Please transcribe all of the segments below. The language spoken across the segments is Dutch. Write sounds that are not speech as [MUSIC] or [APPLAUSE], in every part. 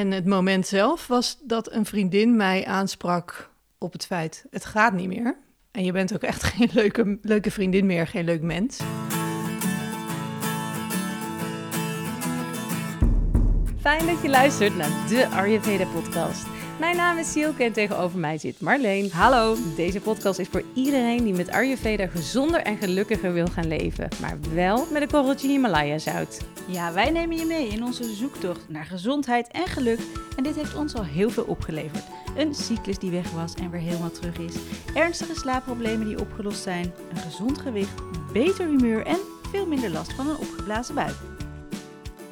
En het moment zelf was dat een vriendin mij aansprak op het feit: het gaat niet meer. En je bent ook echt [LAUGHS] geen leuke, leuke vriendin meer, geen leuk mens. Fijn dat je luistert naar de Ayurveda podcast. Mijn naam is Sielke en tegenover mij zit Marleen. Hallo. Deze podcast is voor iedereen die met Ayurveda gezonder en gelukkiger wil gaan leven, maar wel met een korreltje Himalaya zout. Ja, wij nemen je mee in onze zoektocht naar gezondheid en geluk. En dit heeft ons al heel veel opgeleverd. Een cyclus die weg was en weer helemaal terug is. Ernstige slaapproblemen die opgelost zijn. Een gezond gewicht, beter humeur en veel minder last van een opgeblazen buik.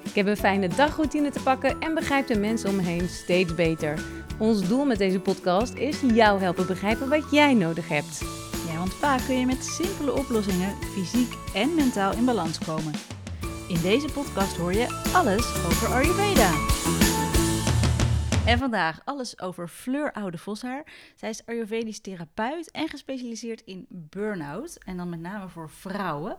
Ik heb een fijne dagroutine te pakken en begrijp de mensen om me heen steeds beter. Ons doel met deze podcast is jou helpen begrijpen wat jij nodig hebt. Ja, want vaak kun je met simpele oplossingen fysiek en mentaal in balans komen. In deze podcast hoor je alles over Ayurveda. En vandaag alles over Fleur Oude Voshaar. Zij is Ayurvedisch therapeut en gespecialiseerd in burn-out. En dan met name voor vrouwen.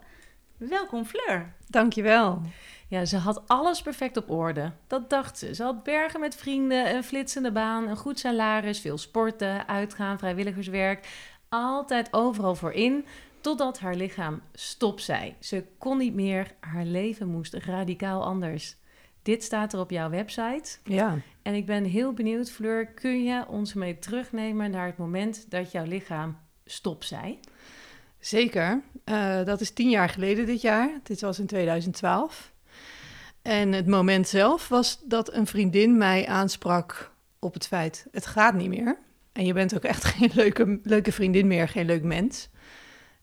Welkom Fleur. Dankjewel. Ja, ze had alles perfect op orde. Dat dacht ze. Ze had bergen met vrienden, een flitsende baan, een goed salaris, veel sporten, uitgaan, vrijwilligerswerk. Altijd overal voor in, totdat haar lichaam stop zei. Ze kon niet meer, haar leven moest radicaal anders. Dit staat er op jouw website. Ja. En ik ben heel benieuwd, Fleur, kun je ons mee terugnemen naar het moment dat jouw lichaam stop zei? Zeker. Uh, dat is tien jaar geleden dit jaar. Dit was in 2012. En het moment zelf was dat een vriendin mij aansprak op het feit: het gaat niet meer. En je bent ook echt [LAUGHS] geen leuke, leuke vriendin meer, geen leuk mens.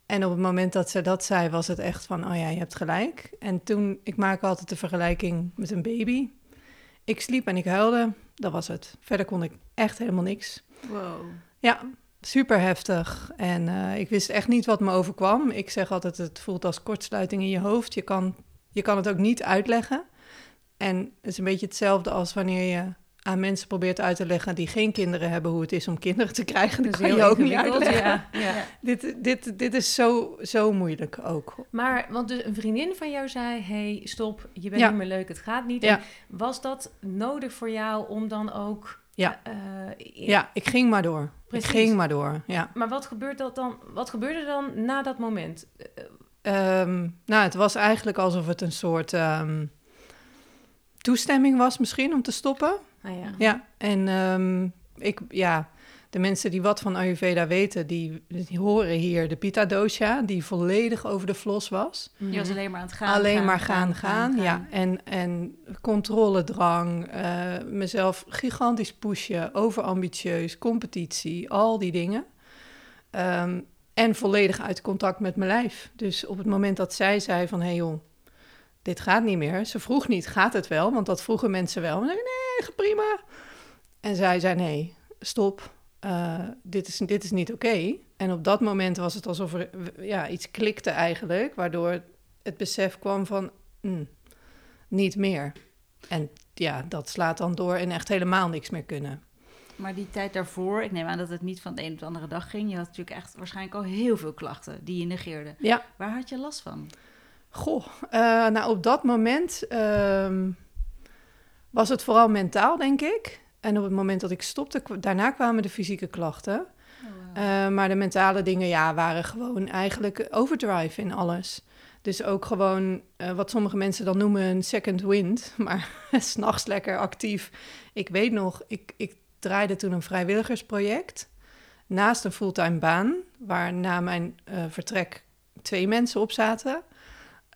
En op het moment dat ze dat zei, was het echt van: oh ja, je hebt gelijk. En toen, ik maak altijd de vergelijking met een baby. Ik sliep en ik huilde, dat was het. Verder kon ik echt helemaal niks. Wow. Ja, super heftig. En uh, ik wist echt niet wat me overkwam. Ik zeg altijd: het voelt als kortsluiting in je hoofd. Je kan je kan het ook niet uitleggen. En het is een beetje hetzelfde als wanneer je aan mensen probeert uit te leggen die geen kinderen hebben hoe het is om kinderen te krijgen. Dat kan je ook niet uitleggen. Ja, [LAUGHS] ja. Dit, dit, dit is zo, zo moeilijk ook. Maar, want dus een vriendin van jou zei, hey, stop, je bent niet meer leuk, het gaat niet. Ja. Was dat nodig voor jou om dan ook... Ja, uh, ja ik ging maar door. Precies. Ik ging maar door, ja. Maar wat, gebeurt dat dan, wat gebeurde dan na dat moment? Um, nou, het was eigenlijk alsof het een soort um, toestemming was misschien om te stoppen. Ah, ja. ja, en um, ik, ja, de mensen die wat van Ayurveda weten, die, die horen hier de Pitta dosha, die volledig over de flos was. Die was alleen maar aan het gaan. Alleen gaan, maar gaan, gaan, gaan, ja. En, en controledrang, uh, mezelf gigantisch pushen, overambitieus, competitie, al die dingen. Um, en volledig uit contact met mijn lijf. Dus op het moment dat zij zei van... hé hey joh, dit gaat niet meer. Ze vroeg niet, gaat het wel? Want dat vroegen mensen wel. En nee, prima. En zij zei, nee, stop. Uh, dit, is, dit is niet oké. En op dat moment was het alsof er ja, iets klikte eigenlijk... waardoor het besef kwam van... Mm, niet meer. En ja, dat slaat dan door en echt helemaal niks meer kunnen. Maar die tijd daarvoor, ik neem aan dat het niet van de een op de andere dag ging. Je had natuurlijk echt waarschijnlijk al heel veel klachten die je negeerde. Ja. Waar had je last van? Goh, uh, nou op dat moment uh, was het vooral mentaal, denk ik. En op het moment dat ik stopte, daarna kwamen de fysieke klachten. Oh, wow. uh, maar de mentale dingen, ja, waren gewoon eigenlijk overdrive in alles. Dus ook gewoon uh, wat sommige mensen dan noemen een second wind, [LAUGHS] maar s'nachts lekker actief. Ik weet nog, ik, ik draaide toen een vrijwilligersproject naast een fulltime baan, waar na mijn uh, vertrek twee mensen op zaten.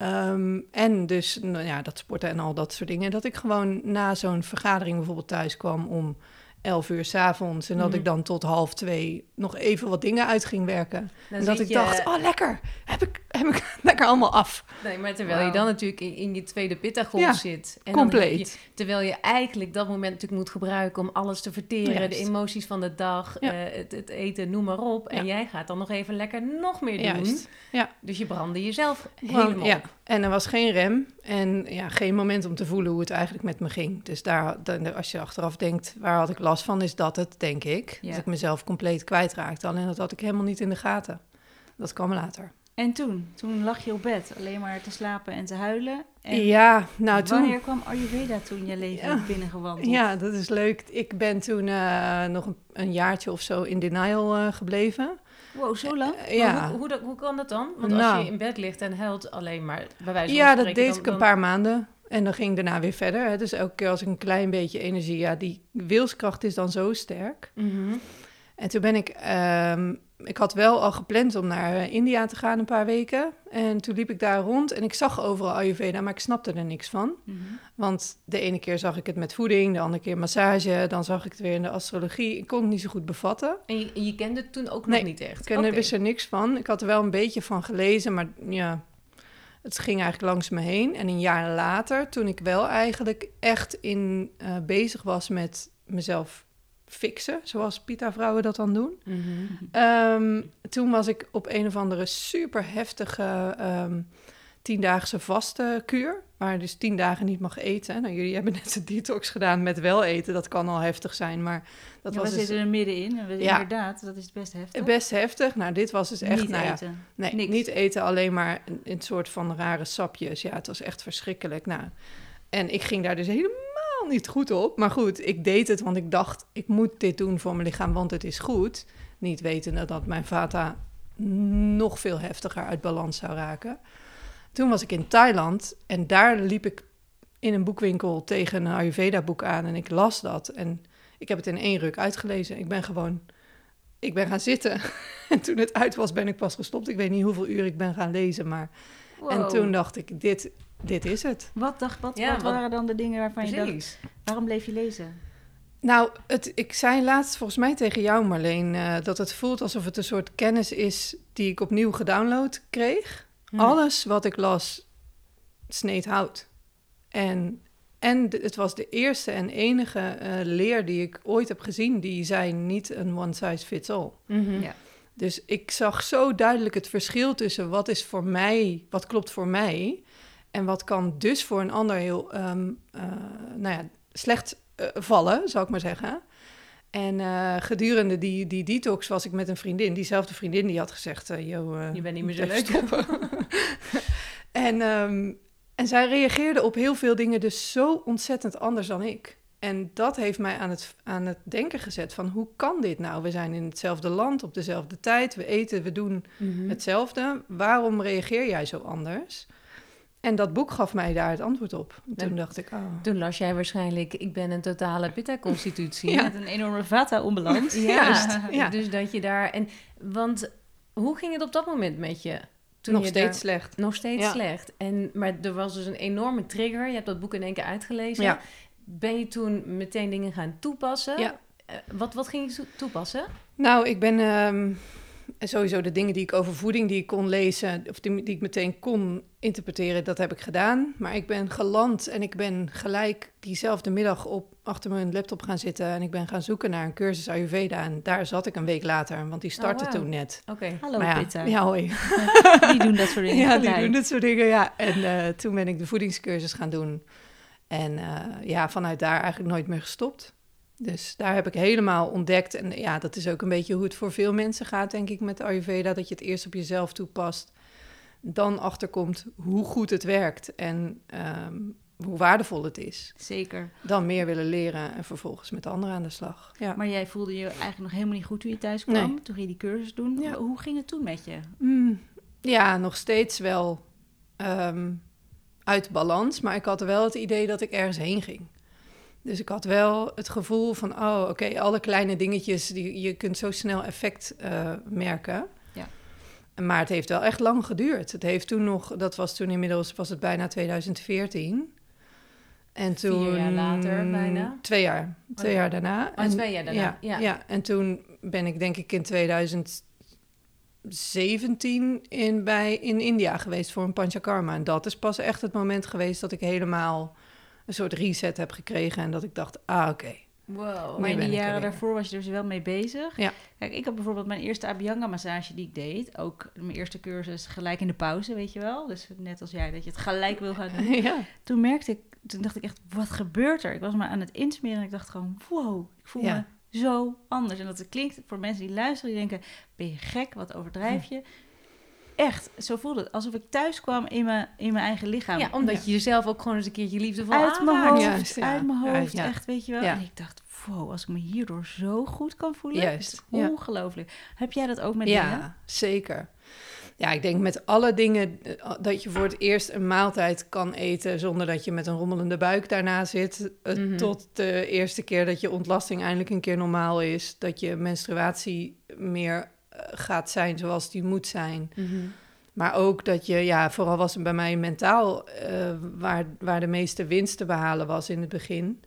Um, en dus nou ja, dat sporten en al dat soort dingen. Dat ik gewoon na zo'n vergadering bijvoorbeeld thuis kwam om 11 uur s'avonds. En dat mm. ik dan tot half twee nog even wat dingen uit ging werken. Dan en dat ik je... dacht, oh lekker, heb ik, heb ik [LAUGHS] lekker allemaal af. Nee, maar terwijl wow. je dan natuurlijk in, in je tweede pittagolf ja, zit. En compleet. Je, terwijl je eigenlijk dat moment natuurlijk moet gebruiken om alles te verteren. Juist. De emoties van de dag, ja. uh, het, het, eten, noem maar op. En jij gaat dan nog even lekker nog meer doen. Juist. Ja. Dus je brandde jezelf helemaal ja. En er was geen rem en ja, geen moment om te voelen hoe het eigenlijk met me ging. Dus daar, als je achteraf denkt, waar had ik last van, is dat het, denk ik. Dat ik mezelf compleet kwijtraakte. Alleen dat had ik helemaal niet in de gaten. Dat kwam later. En toen? Toen lag je op bed, alleen maar te slapen en te huilen. En ja, nou toen... wanneer kwam Ayurveda toen je leven Ja. binnengewandeld? Ja, dat is leuk. Ik ben toen eh, nog een, een jaartje of zo in denial eh, gebleven. Wow, zo lang? Eh, ja, Hoe, hoe, kan dat dan? Want Nou. als je in bed ligt en huilt alleen maar bij wijze van ja dat deed dan- ik een dan- paar maanden. En dan ging ik daarna weer verder. Hè. Dus elke keer als ik een klein beetje energie... Ja, die wilskracht is dan zo sterk. Mhm. En toen ben ik... ehm, ik had wel al gepland om naar India te gaan een paar weken. En toen liep ik daar rond en ik zag overal Ayurveda, maar ik snapte er niks van. Mhm. Want de ene keer zag ik het met voeding, de andere keer massage, dan zag ik het weer in de astrologie. Ik kon het niet zo goed bevatten. En je, en je kende het toen ook Nee, nog niet echt? Ik kende, Oké. wist er niks van. Ik had er wel een beetje van gelezen, maar ja, het ging eigenlijk langs me heen. En een jaar later, toen ik wel eigenlijk echt in, eh, bezig was met mezelf fixen, zoals Pita-vrouwen dat dan doen. Mhm. Ehm, toen was ik op een of andere super heftige ehm tiendaagse vaste kuur. Waar je dus tien dagen niet mag eten. Nou, jullie hebben net de detox gedaan met wel eten. Dat kan al heftig zijn, maar dat Ja, was we dus zitten er middenin. En we, Ja. Inderdaad, dat is best heftig. best heftig. Nou, dit was dus echt... Niet nou ja, eten. Nee, Niks. niet eten, alleen maar een, een soort van rare sapjes. Ja, het was echt verschrikkelijk. Nou, en ik ging daar dus helemaal niet goed op. Maar goed, ik deed het, want ik dacht, ik moet dit doen voor mijn lichaam, want het is goed. Niet wetende dat mijn vata nog veel heftiger uit balans zou raken. Toen was ik in Thailand en daar liep ik in een boekwinkel tegen een Ayurveda-boek aan en ik las dat. En ik heb het in één ruk uitgelezen. Ik ben gewoon, ik ben gaan zitten. [LAUGHS] En toen het uit was, ben ik pas gestopt. Ik weet niet hoeveel uur ik ben gaan lezen, maar... En toen dacht ik, dit, dit is het. Wat, dacht, wat, Ja, wat wat- waren dan de dingen waarvan je dacht... Waarom bleef je lezen? Nou, het, ik zei laatst volgens mij tegen jou, Marleen, eh, dat het voelt alsof het een soort kennis is die ik opnieuw gedownload kreeg. Hm. Alles wat ik las, sneed hout. En, en het was de eerste en enige eh, leer die ik ooit heb gezien, die zei niet een one size fits all. Mhm. Ja. Dus ik zag zo duidelijk het verschil tussen wat is voor mij, wat klopt voor mij, en wat kan dus voor een ander heel ehm, eh, nou ja, slecht eh, vallen, zou ik maar zeggen. En eh, gedurende die, die detox was ik met een vriendin, diezelfde vriendin die had gezegd, yo, Je bent niet meer zo leuk. stoppen. [LAUGHS] en, ehm, en zij reageerde op heel veel dingen dus zo ontzettend anders dan ik. En dat heeft mij aan het, aan het denken gezet van hoe kan dit nou? We zijn in hetzelfde land, op dezelfde tijd, we eten, we doen Mhm. hetzelfde. Waarom reageer jij zo anders? En dat boek gaf mij daar het antwoord op. En Toen En- dacht ik, oh. Toen las jij waarschijnlijk, ik ben een totale pitta-constitutie. [LAUGHS] Ja. Met een enorme vata-onbalans. [LAUGHS] Ja, Juist, [LAUGHS] ja. dus dat je daar... En, want hoe ging het op dat moment met je? Toen nog je steeds daar- slecht. Nog steeds Ja. slecht. En, maar er was dus een enorme trigger. Je hebt dat boek in één keer uitgelezen. Ja. Ben je toen meteen dingen gaan toepassen? Ja. Eh, wat, wat ging je toe- toepassen? Nou, ik ben ehm, sowieso de dingen die ik over voeding die ik kon lezen, of die, die ik meteen kon interpreteren, dat heb ik gedaan. Maar ik ben geland en ik ben gelijk diezelfde middag op achter mijn laptop gaan zitten en ik ben gaan zoeken naar een cursus Ayurveda. En daar zat ik een week later, want die startte Oh, toen net. Oké. Hallo Maar ja, hoi. [LAUGHS] Die doen dat soort dingen. Ja, die gelijk. doen dit soort dingen, ja. En eh, toen ben ik de voedingscursus gaan doen. En eh, ja, vanuit daar eigenlijk nooit meer gestopt. Dus daar heb ik helemaal ontdekt. En ja, dat is ook een beetje hoe het voor veel mensen gaat, denk ik, met Ayurveda. Dat je het eerst op jezelf toepast. Dan achterkomt hoe goed het werkt en ehm, hoe waardevol het is. Zeker. Dan meer willen leren en vervolgens met anderen aan de slag. Ja. Maar jij voelde je eigenlijk nog helemaal niet goed toen je thuis kwam. Nee. Toen ging je die cursus doen. Ja. Hoe ging het toen met je? Mm, ja, nog steeds wel ehm, uit balans, maar ik had wel het idee dat ik ergens heen ging. Dus ik had wel het gevoel van, oh, oké, alle kleine dingetjes, die, je kunt zo snel effect eh, merken. Ja. Maar het heeft wel echt lang geduurd. Het heeft toen nog, dat was toen inmiddels, was het bijna 2014. En Vier toen... jaar later bijna? Twee jaar. Twee ja. jaar daarna. Oh, twee jaar daarna, Ja, ja. ja. en toen ben ik denk ik in 2017 in, bij, in India geweest voor een panchakarma. En dat is pas echt het moment geweest dat ik helemaal een soort reset heb gekregen. En dat ik dacht, ah oké. Wow. Maar in jaren daarvoor was je er dus wel mee bezig. Ja. Kijk, ik had bijvoorbeeld mijn eerste Abhyanga-massage die ik deed. Ook mijn eerste cursus gelijk in de pauze, weet je wel. Dus net als jij, dat je het gelijk wil gaan doen. [LAUGHS] ja. Toen merkte ik, toen dacht ik echt, wat gebeurt er? Ik was me aan het insmeren en ik dacht gewoon, wow, ik voel Ja. me zo anders. En dat klinkt voor mensen die luisteren, die denken, ben je gek? Wat overdrijf je? Echt, zo voelde het. Alsof ik thuis kwam in mijn, in mijn eigen lichaam. Ja, omdat je jezelf ook gewoon eens een keertje liefdevol uit mijn hoofd, Juist, ja. uit mijn Ja, hoofd, ja. echt, weet je wel. Ja. En ik dacht, wow, als ik me hierdoor zo goed kan voelen, Juist, is het ja. ongelooflijk. Heb jij dat ook met dingen? Ja, zeker. Ja, ik denk met alle dingen eh, dat je voor het eerst een maaltijd kan eten zonder dat je met een rommelende buik daarna zit. eh, Mhm. Tot de eerste keer dat je ontlasting eindelijk een keer normaal is. Dat je menstruatie meer gaat zijn zoals die moet zijn. Mhm. Maar ook dat je, ja, vooral was het bij mij mentaal eh, waar, waar de meeste winst te behalen was in het begin.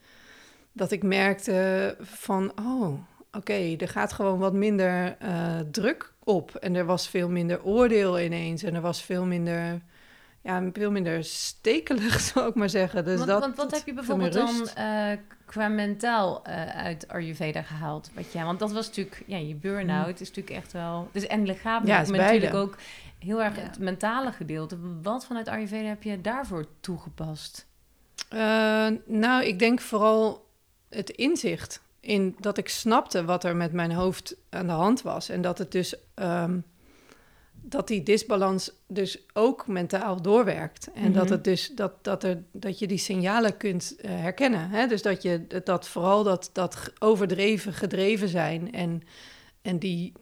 Dat ik merkte van, oh, oké, er gaat gewoon wat minder eh, druk op. En er was veel minder oordeel ineens. En er was veel minder, ja, veel minder stekelig, [LAUGHS] zou ik maar zeggen. Dus want, dat, want wat dat heb je bijvoorbeeld dan eh, qua mentaal eh, uit Ayurveda gehaald? Wat jij, want dat was natuurlijk, ja, je burn-out is natuurlijk echt wel... Dus en lichamelijk, Ja, maar natuurlijk ook heel erg Ja. het mentale gedeelte. Wat vanuit Ayurveda heb je daarvoor toegepast? Eh, nou, ik denk vooral het inzicht in dat ik snapte wat er met mijn hoofd aan de hand was. En dat het dus ehm, dat die disbalans dus ook mentaal doorwerkt. En dat Mhm. het dus dat, dat, er, dat je die signalen kunt eh, herkennen. Hè? Dus dat je dat vooral dat, dat overdreven gedreven zijn en, en die,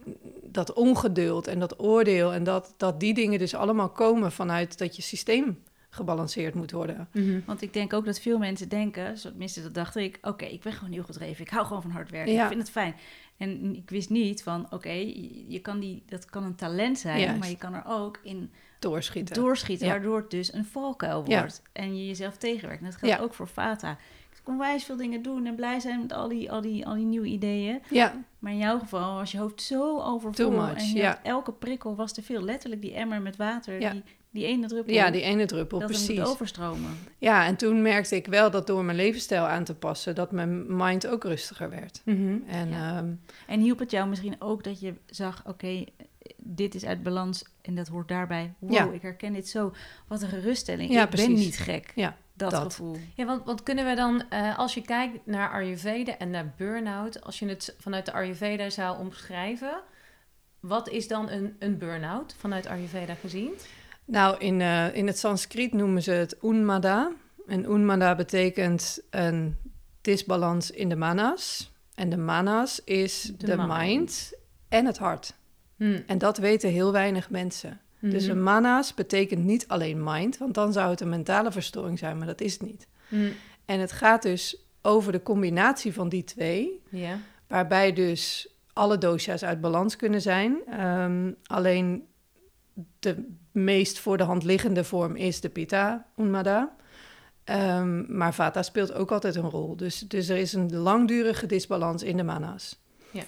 dat ongeduld en dat oordeel en dat, dat die dingen dus allemaal komen vanuit dat je systeem gebalanceerd moet worden. Want ik denk ook dat veel mensen denken, tenminste dat dacht ik, oké, ik ben gewoon heel gedreven. Ik hou gewoon van hard werken. Ja. Ik vind het fijn. En ik wist niet van, oké, je je kan die, dat kan een talent zijn, Juist. maar je kan er ook in Doorschieten. doorschieten, Ja. waardoor het dus een valkuil Ja. wordt. En je jezelf tegenwerkt. En dat geldt ook voor Vata. Ik kon wijs veel dingen doen en blij zijn met al die, al die, al die nieuwe ideeën. Ja, Maar in jouw geval was je hoofd zo overvol. En je ja. had- elke prikkel was te veel. Letterlijk die emmer met water, Ja. die, die ene druppel. ja, die ene druppel, dat precies. moet overstromen. Ja, en toen merkte ik wel dat door mijn levensstijl aan te passen, dat mijn mind ook rustiger werd. Mhm. En Ja. ehm, En hielp het jou misschien ook dat je zag, oké, dit is uit balans en dat hoort daarbij. Wow, Ja. ik herken dit zo. Wat een geruststelling. Ja, ik ben precies. niet gek. Ja, dat, dat. gevoel. Ja, want, want kunnen we dan, eh, als je kijkt naar Ayurveda en naar burn-out, als je het vanuit de Ayurveda zou omschrijven, wat is dan een, een burn-out vanuit Ayurveda gezien? Nou, in, eh, in het Sanskriet noemen ze het Unmada. En Unmada betekent een disbalans in de manas. En de manas is De de, mind. mind. en het hart. Hm. En dat weten heel weinig mensen. Dus Mhm. een manas betekent niet alleen mind, want dan zou het een mentale verstoring zijn, maar dat is het niet. Hm. En het gaat dus over de combinatie van die twee, waarbij dus alle dosha's uit balans kunnen zijn. Ehm, alleen de meest voor de hand liggende vorm is de Pitta Unmada. Ehm, maar Vata speelt ook altijd een rol. Dus, dus er is een langdurige disbalans in de manas. Ja.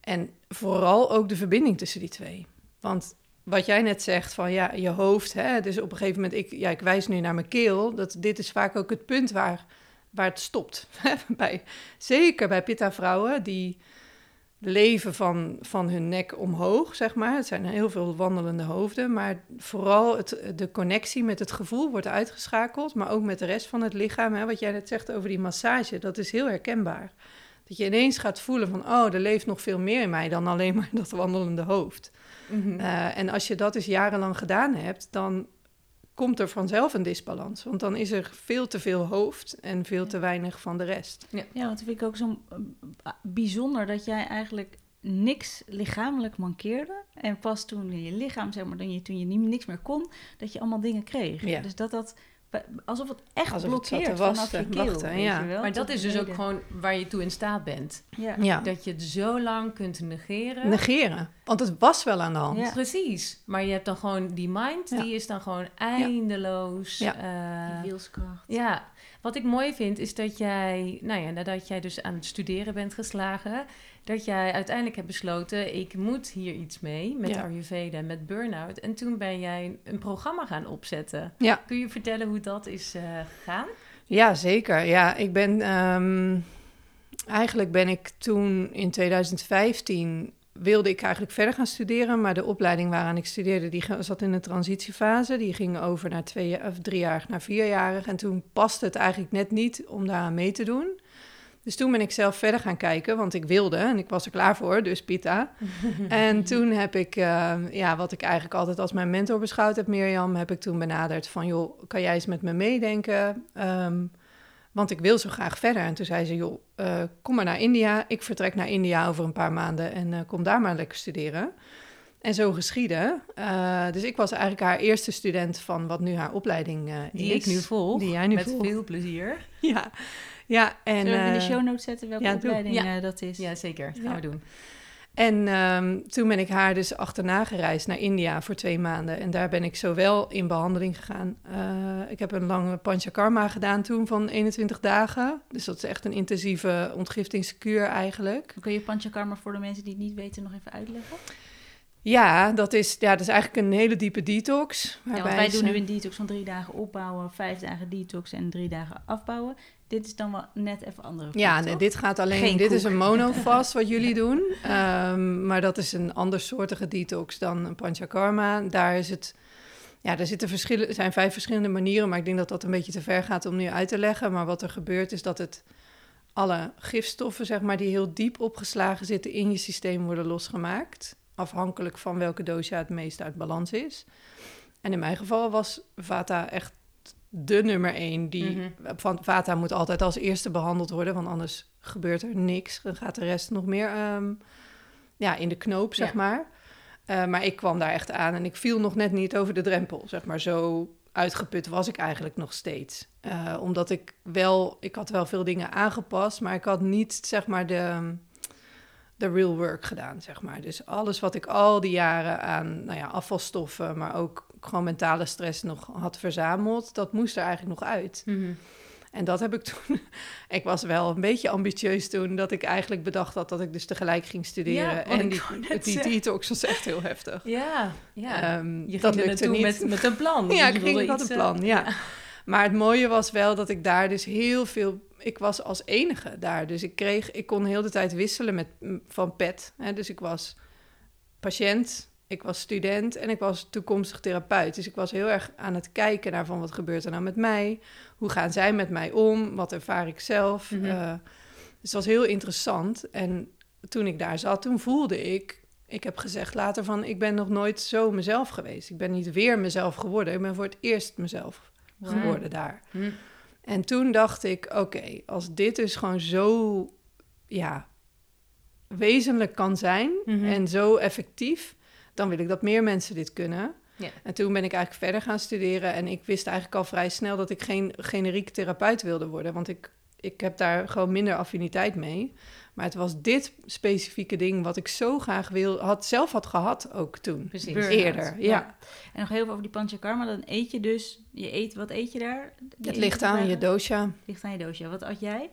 En vooral ook de verbinding tussen die twee. Want wat jij net zegt van ja, je hoofd, hè, dus op een gegeven moment, ik, ja, ik wijs nu naar mijn keel, dat dit is vaak ook het punt waar, waar het stopt. [LAUGHS] bij, zeker bij pitta-vrouwen die leven van, van hun nek omhoog, zeg maar. Het zijn heel veel wandelende hoofden, maar vooral het, de connectie met het gevoel wordt uitgeschakeld, maar ook met de rest van het lichaam. Hè, wat jij net zegt over die massage, dat is heel herkenbaar. Dat je ineens gaat voelen van, oh, er leeft nog veel meer in mij dan alleen maar [LAUGHS] dat wandelende hoofd. Mhm. Eh, en als je dat dus jarenlang gedaan hebt, dan komt er vanzelf een disbalans. Want dan is er veel te veel hoofd en veel te weinig van de rest. Ja, want dat vind ik ook zo eh, bijzonder dat jij eigenlijk niks lichamelijk mankeerde. En pas toen je lichaam, zeg maar, toen je, toen je niet, niks meer kon, dat je allemaal dingen kreeg. Ja. Dus dat dat, alsof het echt Alsof het blokkeert te vanaf je keel. wachten, weet ja. je wel, maar dat is dus ook gewoon waar je toe in staat bent. Ja. Ja, Dat je het zo lang kunt negeren. negeren. Want het was wel aan de hand. Ja. Precies. Maar je hebt dan gewoon die mind, Ja. die is dan gewoon eindeloos. Ja. eh, Die wilskracht. Ja, wat ik mooi vind is dat jij, nou ja, nadat jij dus aan het studeren bent geslagen, dat jij uiteindelijk hebt besloten, ik moet hier iets mee met Ja. Ayurveda en met burn-out. En toen ben jij een programma gaan opzetten. Ja. Kun je vertellen hoe dat is eh, gegaan? Ja, zeker. Ja, ik ben. ehm, eigenlijk ben ik toen in 2015. Wilde ik eigenlijk verder gaan studeren. Maar de opleiding waaraan ik studeerde. die zat in een transitiefase. Die ging over naar twee, of driejarig naar vierjarig. En toen paste het eigenlijk net niet om daaraan mee te doen. Dus toen ben ik zelf verder gaan kijken, want ik wilde en ik was er klaar voor, dus Pita. [LAUGHS] en toen heb ik, eh, ja, wat ik eigenlijk altijd als mijn mentor beschouwd heb, Mirjam, heb ik toen benaderd van, joh, kan jij eens met me meedenken? Ehm, want ik wil zo graag verder. En toen zei ze, joh, eh, kom maar naar India. Ik vertrek naar India over een paar maanden en uh, kom daar maar lekker studeren. En zo geschieden. Uh, dus ik was eigenlijk haar eerste student van wat nu haar opleiding die is. ik nu volg. Die jij nu met volgt. veel plezier. [LAUGHS] Ja, ja en... Zullen we in de eh, show notes zetten welke ja, opleiding Ja. eh, dat is? Ja, zeker. Dat gaan Ja. we doen. En ehm, toen ben ik haar dus achterna gereisd naar India voor twee maanden. En daar ben ik zowel in behandeling gegaan. eh, ik heb een lange panchakarma gedaan toen van 21 dagen. Dus dat is echt een intensieve ontgiftingskuur eigenlijk. Kun je panchakarma voor de mensen die het niet weten nog even uitleggen? Ja, dat is, ja, dat is eigenlijk een hele diepe detox. Ja, wij doen nu een detox van drie dagen opbouwen, vijf dagen detox en drie dagen afbouwen. Dit is dan wel net even andere Ja, nee, dit gaat alleen. Geen dit is een monofast wat [LAUGHS] jullie doen. Ehm, maar dat is een andersoortige detox dan een panchakarma. Daar is het. Ja, er zitten verschillen, er zijn vijf verschillende manieren, maar ik denk dat dat een beetje te ver gaat om nu uit te leggen. Maar wat er gebeurt is dat het alle gifstoffen, zeg maar, die heel diep opgeslagen zitten in je systeem, worden losgemaakt. Afhankelijk van welke dosha het meest uit balans is. En in mijn geval was Vata echt de nummer één. Die, Mhm. Van Vata moet altijd als eerste behandeld worden, want anders gebeurt er niks. Dan gaat de rest nog meer ehm, ja, in de knoop, zeg Ja. maar. Eh, maar ik kwam daar echt aan en ik viel nog net niet over de drempel, zeg maar. Zo uitgeput was ik eigenlijk nog steeds. Eh, omdat ik wel, ik had wel veel dingen aangepast, maar ik had niet, zeg maar, de, de real work gedaan, zeg maar. Dus alles wat ik al die jaren aan, nou ja, afvalstoffen, maar ook gewoon mentale stress nog had verzameld, dat moest er eigenlijk nog uit. Mhm. En dat heb ik toen. [LAUGHS] ik was wel een beetje ambitieus toen, dat ik eigenlijk bedacht had dat ik dus tegelijk ging studeren. Ja, en die, die detox was echt heel heftig. Ja, ja. Ehm, je dat ging er niet. met, met een plan. [LAUGHS] ja, ik ging, iets, een eh, plan, ja. Maar het mooie was wel dat ik daar dus heel veel... Ik was als enige daar. Dus ik kreeg... Ik kon heel de tijd wisselen met, van pet. Hè? Dus ik was patiënt, ik was student en ik was toekomstig therapeut. Dus ik was heel erg aan het kijken naar van wat gebeurt er nou met mij? Hoe gaan zij met mij om? Wat ervaar ik zelf? Mhm. Eh, dus het was heel interessant. En toen ik daar zat, toen voelde ik... Ik heb gezegd later van, ik ben nog nooit zo mezelf geweest. Ik ben niet weer mezelf geworden. Ik ben voor het eerst mezelf Wow. geworden daar. Hm. En toen dacht ik, oké, als dit dus gewoon zo, ja, wezenlijk kan zijn Mhm. en zo effectief, dan wil ik dat meer mensen dit kunnen. Ja. En toen ben ik eigenlijk verder gaan studeren en ik wist eigenlijk al vrij snel dat ik geen generiek therapeut wilde worden, want ik, ik heb daar gewoon minder affiniteit mee. Maar het was dit specifieke ding wat ik zo graag wil, had, zelf had gehad ook toen. Precies. Eerder, ja. En nog heel veel over die panchakarma. Dan eet je dus, je eet, wat eet je daar? Het ligt aan je dosha. ligt aan je doosje. Wat at jij?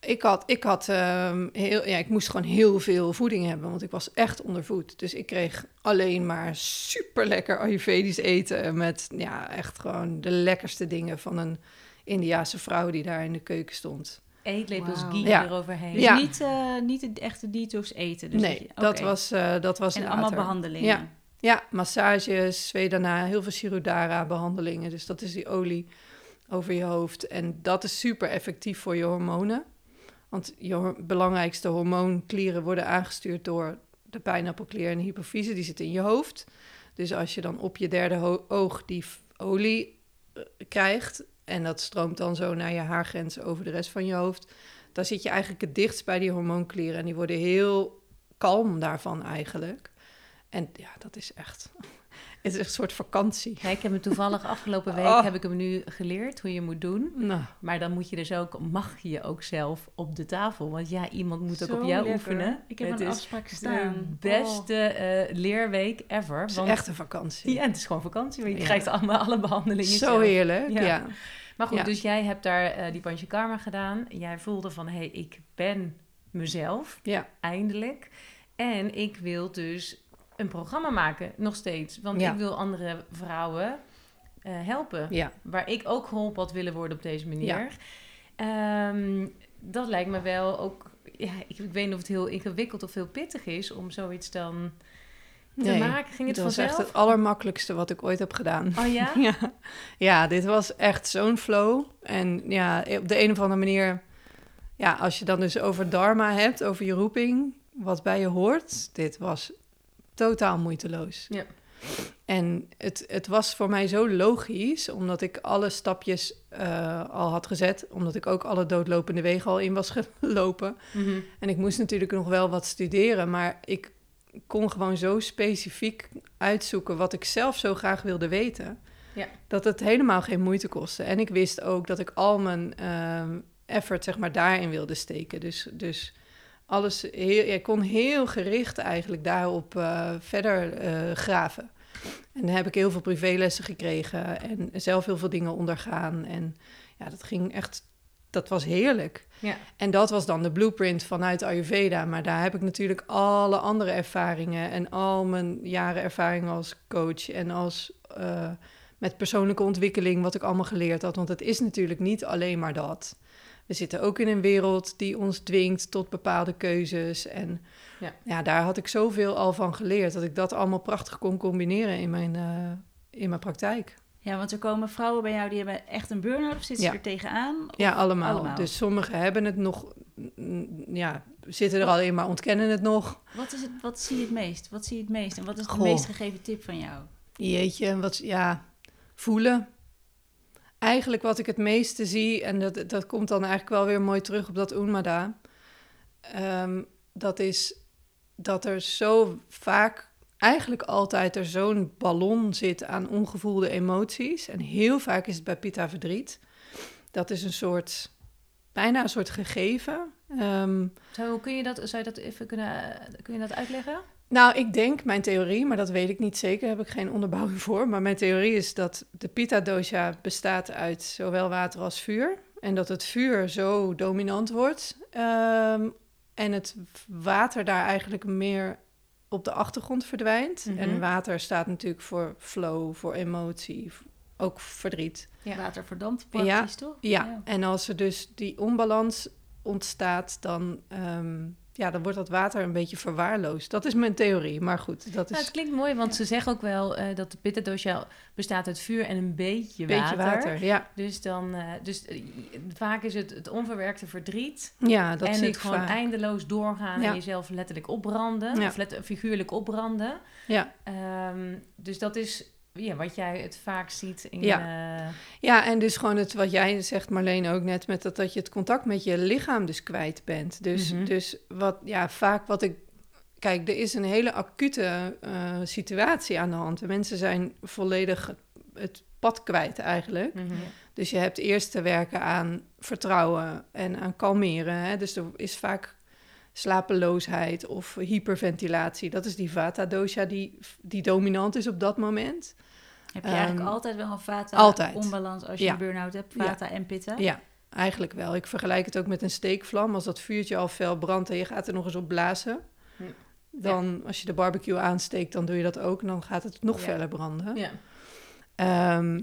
Ik had, ik had ehm, heel, ja, ik moest gewoon heel veel voeding hebben, want ik was echt ondervoed. Dus ik kreeg alleen maar super lekker Ayurvedisch eten met, ja, echt gewoon de lekkerste dingen van een Indiaanse vrouw die daar in de keuken stond. Eetlepels Wauw. ghee Ja. eroverheen. Dus Ja. niet, eh, niet het echte detox eten. Dus nee, je- dat was, eh, dat was En later. allemaal behandelingen. Ja. Ja, massages, Svedana, heel veel Shirodara-behandelingen. Dus dat is die olie over je hoofd. En dat is super effectief voor je hormonen. Want je belangrijkste hormoonklieren worden aangestuurd door de pijnappelklier en de hypofyse. Die zitten in je hoofd. Dus als je dan op je derde oog die olie eh, krijgt... en dat stroomt dan zo naar je haargrens over de rest van je hoofd... dan zit je eigenlijk het dichtst bij die hormoonklieren. En die worden heel kalm daarvan eigenlijk. En ja, dat is echt... Het is echt een soort vakantie. Ja, ik heb hem toevallig [LAUGHS] afgelopen week Oh. heb ik hem nu geleerd hoe je moet doen. Nou, Maar dan moet je dus ook, mag je ook zelf op de tafel. Want ja, iemand moet ook Zo op jou lekker. oefenen. Ik heb het een is afspraak de staan. beste eh, leerweek ever. het is want, echt een vakantie. Ja, het is gewoon vakantie. Want je Ja. krijgt allemaal alle behandelingen Zo zelf. heerlijk, Ja. ja. Maar goed, dus jij hebt daar eh, die panchakarma gedaan. Jij voelde van, hé, hey, ik ben mezelf, Ja, eindelijk. En ik wil dus een programma maken, nog steeds. Want Ja. ik wil andere vrouwen eh, helpen. ja. Waar ik ook geholpen had willen worden op deze manier. Ja. Ehm, dat lijkt me wel ook... Ja, ik, ik weet niet of het heel ingewikkeld of heel pittig is om zoiets dan te Nee, maken. Ging het was vanzelf? echt het allermakkelijkste wat ik ooit heb gedaan. Oh ja? [LAUGHS] Ja, ja dit was echt zo'n flow. En ja, op de een of andere manier... ja, als je dan dus over dharma hebt, over je roeping, wat bij je hoort, dit was totaal moeiteloos. Ja. En het, het was voor mij zo logisch, omdat ik alle stapjes uh, al had gezet, omdat ik ook alle doodlopende wegen al in was [LAUGHS] gelopen. Mhm. En ik moest natuurlijk nog wel wat studeren, maar ik kon gewoon zo specifiek uitzoeken wat ik zelf zo graag wilde weten. Ja. Dat het helemaal geen moeite kostte. En ik wist ook dat ik al mijn ehm, effort zeg maar daarin wilde steken. Dus, dus alles, heel, ik kon heel gericht eigenlijk daarop eh, verder eh, graven. En dan heb ik heel veel privélessen gekregen en zelf heel veel dingen ondergaan. En ja, dat ging echt, dat was heerlijk. Ja. En dat was dan de blueprint vanuit Ayurveda. Maar daar heb ik natuurlijk alle andere ervaringen en al mijn jaren ervaring als coach en als eh, met persoonlijke ontwikkeling, wat ik allemaal geleerd had. Want het is natuurlijk niet alleen maar dat. We zitten ook in een wereld die ons dwingt tot bepaalde keuzes. En Ja. ja, daar had ik zoveel al van geleerd dat ik dat allemaal prachtig kon combineren in mijn, eh, in mijn praktijk. Ja, want er komen vrouwen bij jou die hebben echt een burn-out of zitten Ja. er tegenaan? Of Ja, allemaal. allemaal? Dus sommigen hebben het nog, ja, zitten er al in, maar ontkennen het nog. Wat, is het, wat zie je het meest? Wat zie je het meest? En wat is de Goh. meest gegeven tip van jou? Jeetje, wat, ja, voelen. Eigenlijk wat ik het meeste zie, en dat, dat komt dan eigenlijk wel weer mooi terug op dat Unmada. ehm, dat is dat er zo vaak, eigenlijk altijd er zo'n ballon zit aan ongevoelde emoties. En heel vaak is het bij Pitta verdriet. Dat is een soort, bijna een soort gegeven. Ehm, Zo, kun je dat, zou je dat even kunnen, kun je dat uitleggen? Nou, ik denk, mijn theorie, maar dat weet ik niet zeker, heb ik geen onderbouwing voor. Maar mijn theorie is dat de Pitta dosha bestaat uit zowel water als vuur. En dat het vuur zo dominant wordt. ehm, en het water daar eigenlijk meer op de achtergrond verdwijnt. Mhm. En water staat natuurlijk voor flow, voor emotie, ook verdriet. Ja. Water verdampt Ja. praktisch, toch? Ja, en als er dus die onbalans ontstaat, dan, ehm, ja, dan wordt dat water een beetje verwaarloosd. Dat is mijn theorie, maar goed, dat Nou, is het klinkt mooi, want ze zeggen ook wel eh, dat de pitta bestaat uit vuur en een beetje beetje water. water. Ja, Dus dan, eh, dus eh, vaak is het het onverwerkte verdriet ja dat en zie het ik gewoon vaak. eindeloos doorgaan Ja. en jezelf letterlijk opbranden, of let, figuurlijk opbranden. Ja. Ehm, dus dat is ja, wat jij het vaak ziet in. Ja. eh, ja, en dus gewoon het wat jij zegt, Marleen, ook net met dat, dat je het contact met je lichaam dus kwijt bent. Dus, Mhm. dus wat, ja, vaak wat ik. Kijk, er is een hele acute eh, situatie aan de hand. De mensen zijn volledig het pad kwijt eigenlijk. mhm. Dus je hebt eerst te werken aan vertrouwen en aan kalmeren. Hè? Dus er is vaak slapeloosheid of hyperventilatie. Dat is die vata-dosha die, die dominant is op dat moment. Heb je eigenlijk Ehm, altijd wel een vata altijd. onbalans als je Ja. een burn-out hebt? Ja. Vata en pitta? Ja, eigenlijk wel. Ik vergelijk het ook met een steekvlam. Als dat vuurtje al fel brandt en je gaat er nog eens op blazen... Hm. dan als je de barbecue aansteekt, dan doe je dat ook... en dan gaat het nog Ja. feller branden. ja. Ehm,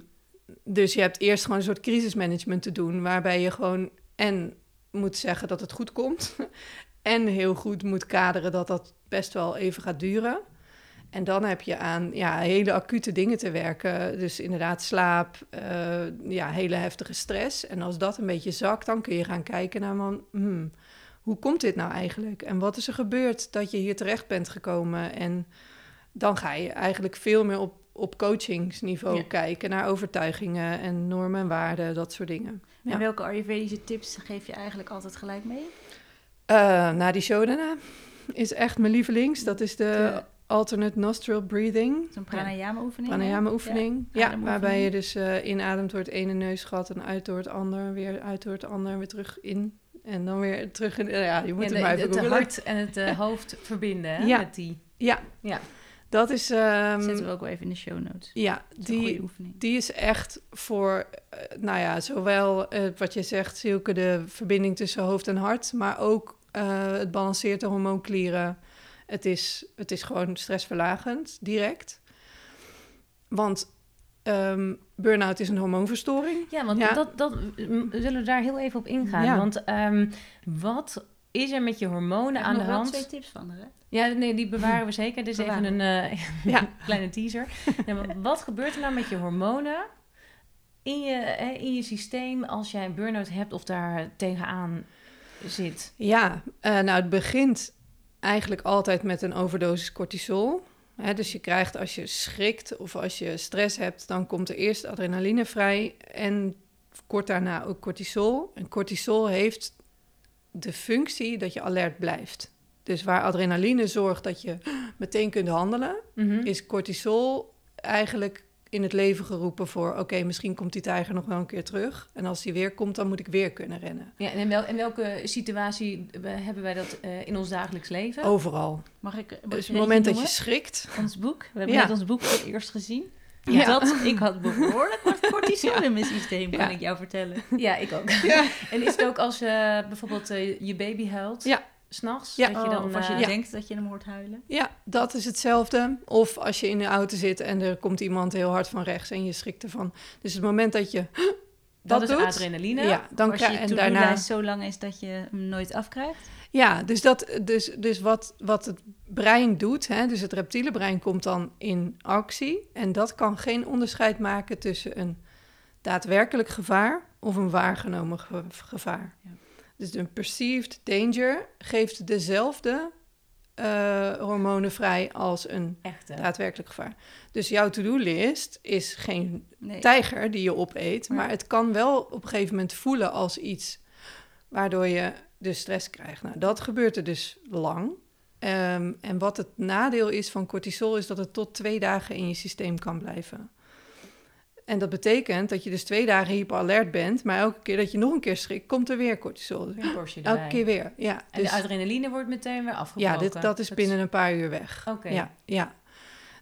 dus je hebt eerst gewoon een soort crisismanagement te doen, waarbij je gewoon en moet zeggen dat het goed komt, en heel goed moet kaderen dat dat best wel even gaat duren. En dan heb je aan ja, hele acute dingen te werken. Dus inderdaad slaap, eh, ja, hele heftige stress. En als dat een beetje zakt, dan kun je gaan kijken naar van, hmm, hoe komt dit nou eigenlijk? En wat is er gebeurd dat je hier terecht bent gekomen? En dan ga je eigenlijk veel meer op, op coachingsniveau Ja. kijken naar overtuigingen en normen en waarden, dat soort dingen. En Ja. welke Ayurvedische tips geef je eigenlijk altijd gelijk mee? Eh na die Shodana is echt mijn lievelings. Dat is de De- alternate nostril breathing. Zo'n pranayama-oefening? hè? Pranayama-oefening. Ja, ademoefening. waarbij je dus eh, inademt door het ene neusgat en uit door het ander. Weer uit door het ander, weer terug in. En dan weer terug in. ja, je moet Ja, het maar even het hart en het eh, hoofd verbinden hè, Ja. met die. Ja, Ja. Dat is... ehm, Zetten we ook wel even in de show notes. ja, die, oefening. die is echt voor, eh, nou ja, zowel eh, wat je zegt, Silke, de verbinding tussen hoofd en hart, maar ook eh, het balanceert de hormoonklieren. Het is, het is gewoon stressverlagend, direct. Want ehm burn-out is een hormoonverstoring. Ja, want Ja. Dat, dat, we zullen daar heel even op ingaan. Ja. Want ehm, wat is er met je hormonen aan de nog wel hand? twee tips van, hè? Ja, nee, die bewaren we zeker. Dit is even een eh, [LAUGHS] Ja. kleine teaser. [LAUGHS] Wat gebeurt er nou met je hormonen in je, hè, in je systeem als jij een burn-out hebt of daar tegenaan zit? Ja, eh, nou het begint eigenlijk altijd met een overdosis cortisol. Hè, dus je krijgt als je schrikt of als je stress hebt, dan komt er eerst adrenaline vrij en kort daarna ook cortisol. En cortisol heeft de functie dat je alert blijft. Dus waar adrenaline zorgt dat je [GASPS] meteen kunt handelen, Mhm. is cortisol eigenlijk in het leven geroepen voor... oké, misschien komt die tijger nog wel een keer terug. En als die weer komt, dan moet ik weer kunnen rennen. Ja, en in, wel, in welke situatie hebben wij dat eh, in ons dagelijks leven? Overal. Mag ik, mag Dus het moment dat je schrikt... Ons boek. We hebben Ja. net ons boek voor het eerst gezien. Ja. Dat, ik had behoorlijk wat cortisol in mijn systeem, kan Ja. ik jou vertellen. Ja, ik ook. [LAUGHS] Ja. En is het ook als je bijvoorbeeld eh, je baby huilt? Ja. S'nachts? Ja. Dat je dan, of als je eh, Ja. denkt dat je hem hoort huilen. Ja, dat is hetzelfde. Of als je in de auto zit en er komt iemand heel hard van rechts en je schrikt ervan. Dus het moment dat je [GASPS] dat, dat is doet, adrenaline. ja, dan als je krijg en daarna. zo lang is dat je hem nooit afkrijgt. Ja, dus, dat, dus, dus wat, wat het brein doet, hè, dus het reptiele brein komt dan in actie. En dat kan geen onderscheid maken tussen een daadwerkelijk gevaar of een waargenomen ge- gevaar. Ja. Dus een perceived danger geeft dezelfde eh, hormonen vrij als een daadwerkelijk gevaar. Dus jouw to-do-list is geen Nee. tijger die je opeet, maar het kan wel op een gegeven moment voelen als iets waardoor je dus stress krijgt. Nou, dat gebeurt er dus lang. Ehm, en wat het nadeel is van cortisol is dat het tot twee dagen in je systeem kan blijven. En dat betekent dat je dus twee dagen hyperalert bent, maar elke keer dat je nog een keer schrikt, komt er weer cortisol. Erbij. Elke keer weer, ja. En Dus, de adrenaline wordt meteen weer afgebroken. ja, dit, dat is binnen een paar uur weg. Oké. Ja, ja.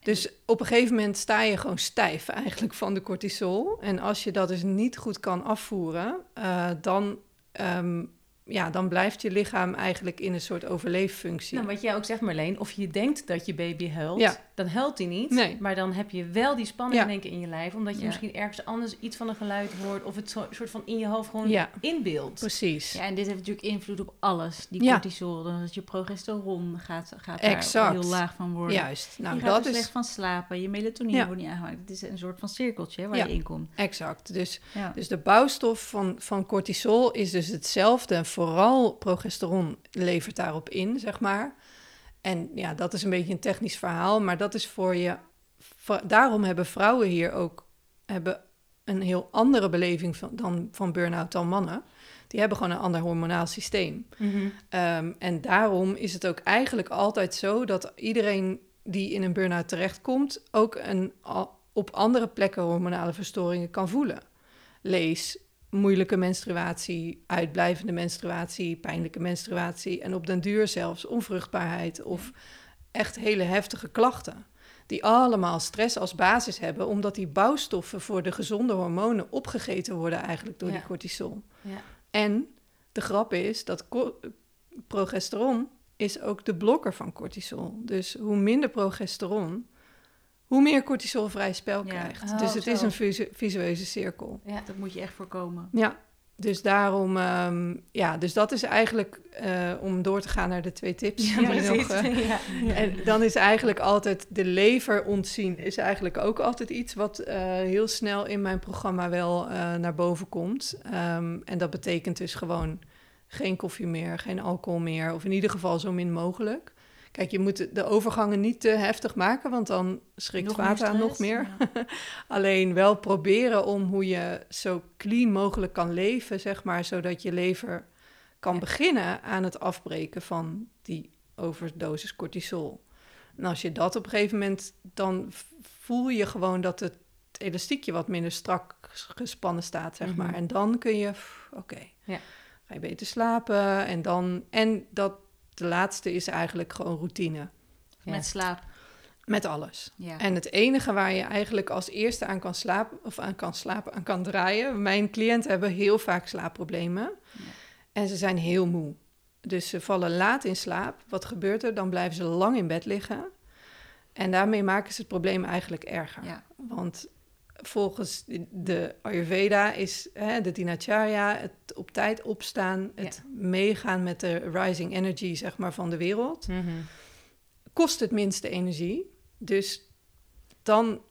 Dus op een gegeven moment sta je gewoon stijf eigenlijk van de cortisol. En als je dat dus niet goed kan afvoeren, eh, dan, ehm, ja, dan blijft je lichaam eigenlijk in een soort overleeffunctie. Nou, wat jij ook zegt, Marleen, of je denkt dat je baby huilt, Ja. Dan huilt hij niet. Nee. Maar dan heb je wel die spanning Ja. keer in je lijf, omdat je Ja. misschien ergens anders iets van een geluid hoort, of het zo, soort van in je hoofd gewoon ja, inbeeldt. precies. Ja, en dit heeft natuurlijk invloed op alles. Die Ja. cortisol, dan dat je progesteron gaat, gaat daar Exact. heel laag van worden. Juist. Nou, je gaat dat er slecht is van slapen, je melatonine Ja. wordt niet aangemaakt. Het is een soort van cirkeltje waar Ja. je in komt. exact. Dus Ja. Dus de bouwstof van, van cortisol is dus hetzelfde. En vooral progesteron levert daarop in, zeg maar. En ja, dat is een beetje een technisch verhaal. Maar dat is voor je... voor- daarom hebben vrouwen hier ook hebben een heel andere beleving van, dan, van burn-out dan mannen. Die hebben gewoon een ander hormonaal systeem. Mhm. Ehm, en daarom is het ook eigenlijk altijd zo dat iedereen die in een burn-out terechtkomt, ook een, al- op andere plekken hormonale verstoringen kan voelen. Lees moeilijke menstruatie, uitblijvende menstruatie, pijnlijke menstruatie en op den duur zelfs onvruchtbaarheid of echt hele heftige klachten. Die allemaal stress als basis hebben, omdat die bouwstoffen voor de gezonde hormonen opgegeten worden eigenlijk door Ja. die cortisol. Ja. En de grap is dat progesteron is ook de blokker van cortisol. Dus hoe minder progesteron, hoe meer cortisol vrij spel Ja. krijgt. Oh, dus het zo. is een visu- visueuze cirkel. Ja. Dat moet je echt voorkomen. Ja, dus daarom, ehm, ja, dus dat is eigenlijk eh, om door te gaan naar de twee tips. [LAUGHS] Ja, [LAUGHS] die precies. nog, eh, [LAUGHS] ja. en dan is eigenlijk altijd de lever ontzien, is eigenlijk ook altijd iets wat eh, heel snel in mijn programma wel naar boven komt. Ehm, en dat betekent dus gewoon geen koffie meer, geen alcohol meer, of in ieder geval zo min mogelijk. Kijk, je moet de- overgangen niet te heftig maken, want dan schrikt Nog Vata nog meer. Ja. [LAUGHS] Alleen wel proberen om hoe je zo clean mogelijk kan leven, zeg maar, zodat je lever kan Ja. beginnen aan het afbreken van die overdosis cortisol. En als je dat op een gegeven moment, dan voel je gewoon dat het elastiekje wat minder strak ges- gespannen staat, zeg Mhm. maar. En dan kun je, oké, Ja. ga je beter slapen. En dan, en dat de laatste is eigenlijk gewoon routine. Ja. Met slaap. Met alles. Ja. En het enige waar je eigenlijk als eerste aan kan slapen, of aan kan slapen, aan kan draaien. Mijn cliënten hebben heel vaak slaapproblemen. Ja. En ze zijn heel moe. Dus ze vallen laat in slaap. Wat gebeurt er? Dan blijven ze lang in bed liggen. En daarmee maken ze het probleem eigenlijk erger. Ja. Want volgens de Ayurveda is hè, de Dinacharya het op tijd opstaan, het meegaan met de rising energy zeg maar, van de wereld Mhm. kost het minste energie. Dus dan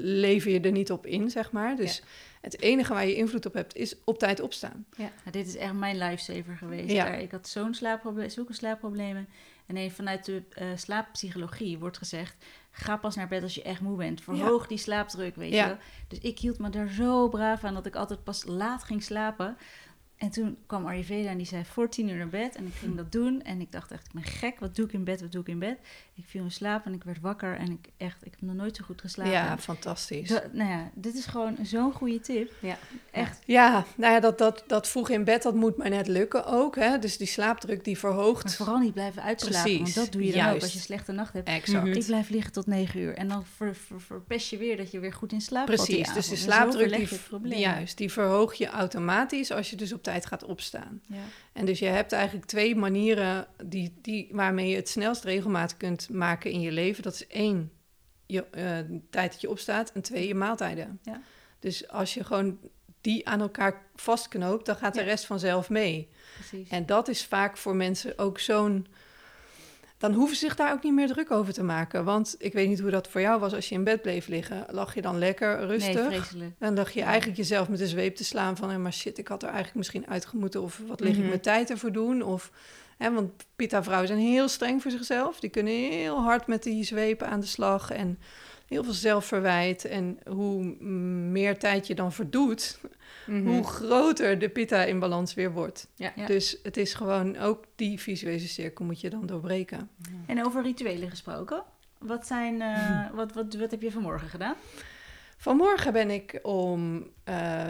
lever je er niet op in, zeg maar. Dus, Het enige waar je invloed op hebt is op tijd opstaan. Ja, dit is echt mijn lifesaver geweest. Ja. Daar- Ik had zo'n slaapprobleem, zulke slaapproblemen. En nee, vanuit de eh, slaappsychologie wordt gezegd... ga pas naar bed als je echt moe bent. Verhoog die slaapdruk, weet je wel. Dus ik hield me daar zo braaf aan dat ik altijd pas laat ging slapen. En toen kwam Ayurveda en die zei voor tien uur naar bed. En ik ging dat doen. En ik dacht echt, ik ben gek. Wat doe ik in bed? Wat doe ik in bed? Ik viel in slaap en ik werd wakker. En ik echt, ik heb nog nooit zo goed geslapen. Ja, fantastisch. Nou ja, dit is gewoon zo'n goede tip. Ja. Echt. Ja, nou ja, dat, dat, dat vroeg in bed, dat moet maar net lukken ook. Hè? Dus die slaapdruk die Maar verhoogt. vooral niet blijven uitslapen. Want Precies, dat doe je dan ook als je slechte nacht hebt. Exact. Mhm. Ik blijf liggen tot negen uur. En dan ver, ver- verpest je weer dat je weer goed in slaap valt Precies, dus de slaapdruk die, juist, die verhoog je automatisch als je dus op tijd gaat opstaan. Ja. En dus je hebt eigenlijk twee manieren die, die, waarmee je het snelst regelmaat kunt maken in je leven. Dat is één, je eh, tijd dat je opstaat en twee, je maaltijden. Ja. Dus als je gewoon die aan elkaar vastknoopt, dan gaat de Ja. rest vanzelf mee. Precies. En dat is vaak voor mensen ook zo'n. Dan hoeven ze zich daar ook niet meer druk over te maken. Want ik weet niet hoe dat voor jou was als je in bed bleef liggen. Lag je dan lekker rustig? Nee, vreselijk. Dan lag je eigenlijk jezelf met de zweep te slaan van... "Hé, maar shit, ik had er eigenlijk misschien uitgemoeten... of wat lig ik Mhm. mijn tijd ervoor doen? Of, hè, want Pita-vrouwen zijn heel streng voor zichzelf. Die kunnen heel hard met die zwepen aan de slag... en heel veel zelfverwijt. En hoe meer tijd je dan verdoet... Mhm. hoe groter de Pitta in balans weer wordt. Ja. Ja. Dus het is gewoon... ook die visuele cirkel moet je dan doorbreken. En over rituelen gesproken. Wat, zijn, eh, [CLEARS THROAT] wat, wat, wat heb je vanmorgen gedaan? Vanmorgen ben ik om eh,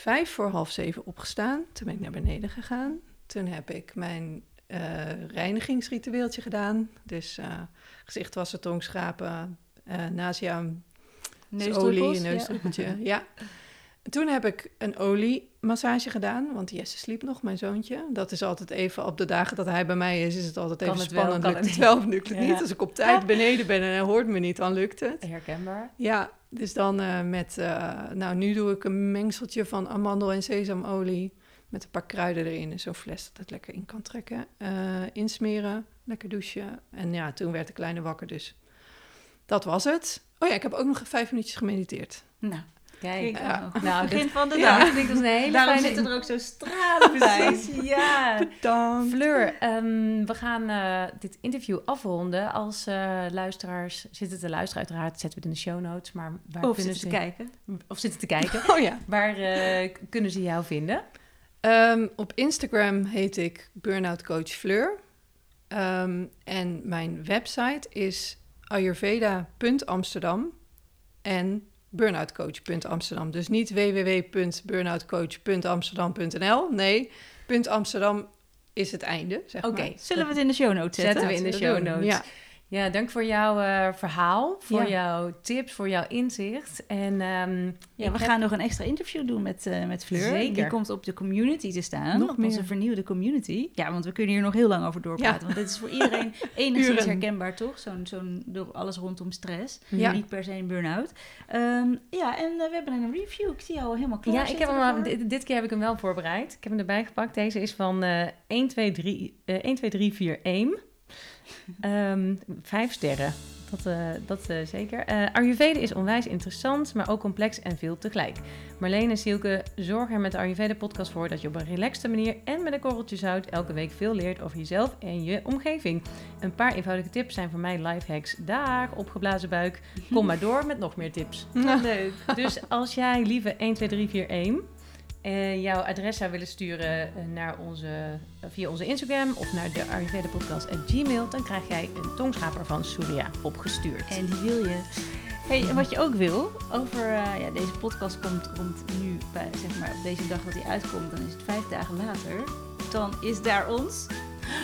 vijf voor half zeven opgestaan. Toen ben ik naar beneden gegaan. Toen heb ik mijn eh, reinigingsritueeltje gedaan. Dus eh gezicht wassen, tong schrapen, eh nasia, olie, neusdruppeltje. [LAUGHS] Ja. Toen heb ik een oliemassage gedaan, want Jesse sliep nog, mijn zoontje. Dat is altijd even, op de dagen dat hij bij mij is, is het altijd Kan even het wel, spannend. kan lukt het het wel of lukt het Ja. niet? Als ik op tijd beneden ben en hij hoort me niet, dan lukt het. Herkenbaar. Ja, dus dan eh, met, eh, nou nu doe ik een mengseltje van amandel en sesamolie met een paar kruiden erin en zo'n fles dat het lekker in kan trekken. Insmeren, lekker douchen. En ja, toen werd de kleine wakker, dus dat was het. Oh ja, ik heb ook nog vijf minuutjes gemediteerd. Nou, Kijk. Ja. nou. Nou, begin dit- van de Ja. dag. Ik denk dat is een hele Daarom fijne... zitten er ook zo stralen bij. Ja. Bedankt. Fleur, ehm, we gaan eh, dit interview afronden. Als eh, luisteraars zitten te luisteren, uiteraard zetten we het in de show notes. Maar waar Of kunnen zitten te ze kijken. Of zitten te kijken. [LAUGHS] Oh ja. waar eh, kunnen ze jou vinden? Ehm, op Instagram heet ik Burnout Coach Fleur. Ehm, en mijn website is ayurveda.amsterdam en burnoutcoach.amsterdam. Dus niet www.burnoutcoach.amsterdam.nl. Nee, Amsterdam is het einde, zeg Oké, maar. Zullen we het in de show notes zetten? zetten we in de show notes. Ja. Ja, dank voor jouw eh, verhaal, voor Ja. jouw tips, voor jouw inzicht. En ehm, Ja, we heb- gaan nog een extra interview doen met, eh, met Fleur. Zeker. Die komt op de community te staan. Nog op onze meer. vernieuwde community. Ja, want we kunnen hier nog heel lang over doorpraten. Ja. Want dit is voor iedereen [LAUGHS] enigszins herkenbaar, toch? Zo'n, zo'n, door alles rondom stress. Ja. Niet per se een burn-out. Ehm, ja, en eh, we hebben een review. Ik zie jou al helemaal klaar Ja, ik heb hem, dit, dit keer heb ik hem wel voorbereid. Ik heb hem erbij gepakt. Deze is van eh 1, 2, 3, eh 1, 2, 3, 4, 1. Ehm, vijf sterren. Dat, eh, dat eh, zeker. Ayurveda is onwijs interessant, maar ook complex en veel tegelijk. Marleen en Sielke zorgen er met de Ayurveda-podcast voor dat je op een relaxte manier en met een korreltje zout elke week veel leert over jezelf en je omgeving. Een paar eenvoudige tips zijn voor mij lifehacks. Daag, opgeblazen buik. Kom maar door met nog meer tips. [LAUGHS] Leuk. Dus als jij lieve 12341 eh jouw adres zou willen sturen eh, naar onze, eh, via onze Instagram of naar de Ayurveda podcast at gmail, dan krijg jij een tongschaper van Surya opgestuurd. En die wil je. Hey, en wat je ook wil, over ja, deze podcast komt rond nu, bij, zeg maar, op deze dag dat hij uitkomt, dan is het vijf dagen later. Dan is daar ons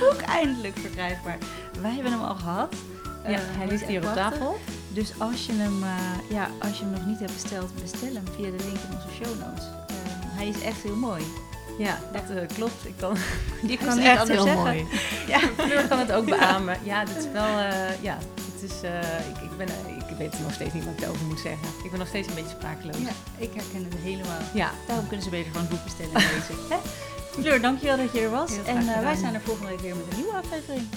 boek eindelijk verkrijgbaar. Wij hebben hem al gehad. ja, hij ligt hier op tafel. Dus als je, hem, ja, als je hem nog niet hebt besteld, bestel hem via de link in onze show notes. Hij is echt heel mooi. Ja, dat eh, klopt. Ik kan, [LAUGHS] Je dat kan niet anders heel zeggen. mooi. [LAUGHS] ja, Fleur kan het ook beamen. Ja, dit is wel, eh, ja, het is, eh, ik, ik, ben, ik weet nog steeds niet wat ik erover moet zeggen. Ik ben nog steeds een beetje sprakeloos. Ja, ik herken het helemaal. ja. Daarom kunnen ze beter het boek bestellen en lezen. [LAUGHS] Fleur, dankjewel dat je er was. En wij zijn er volgende week weer met een nieuwe aflevering.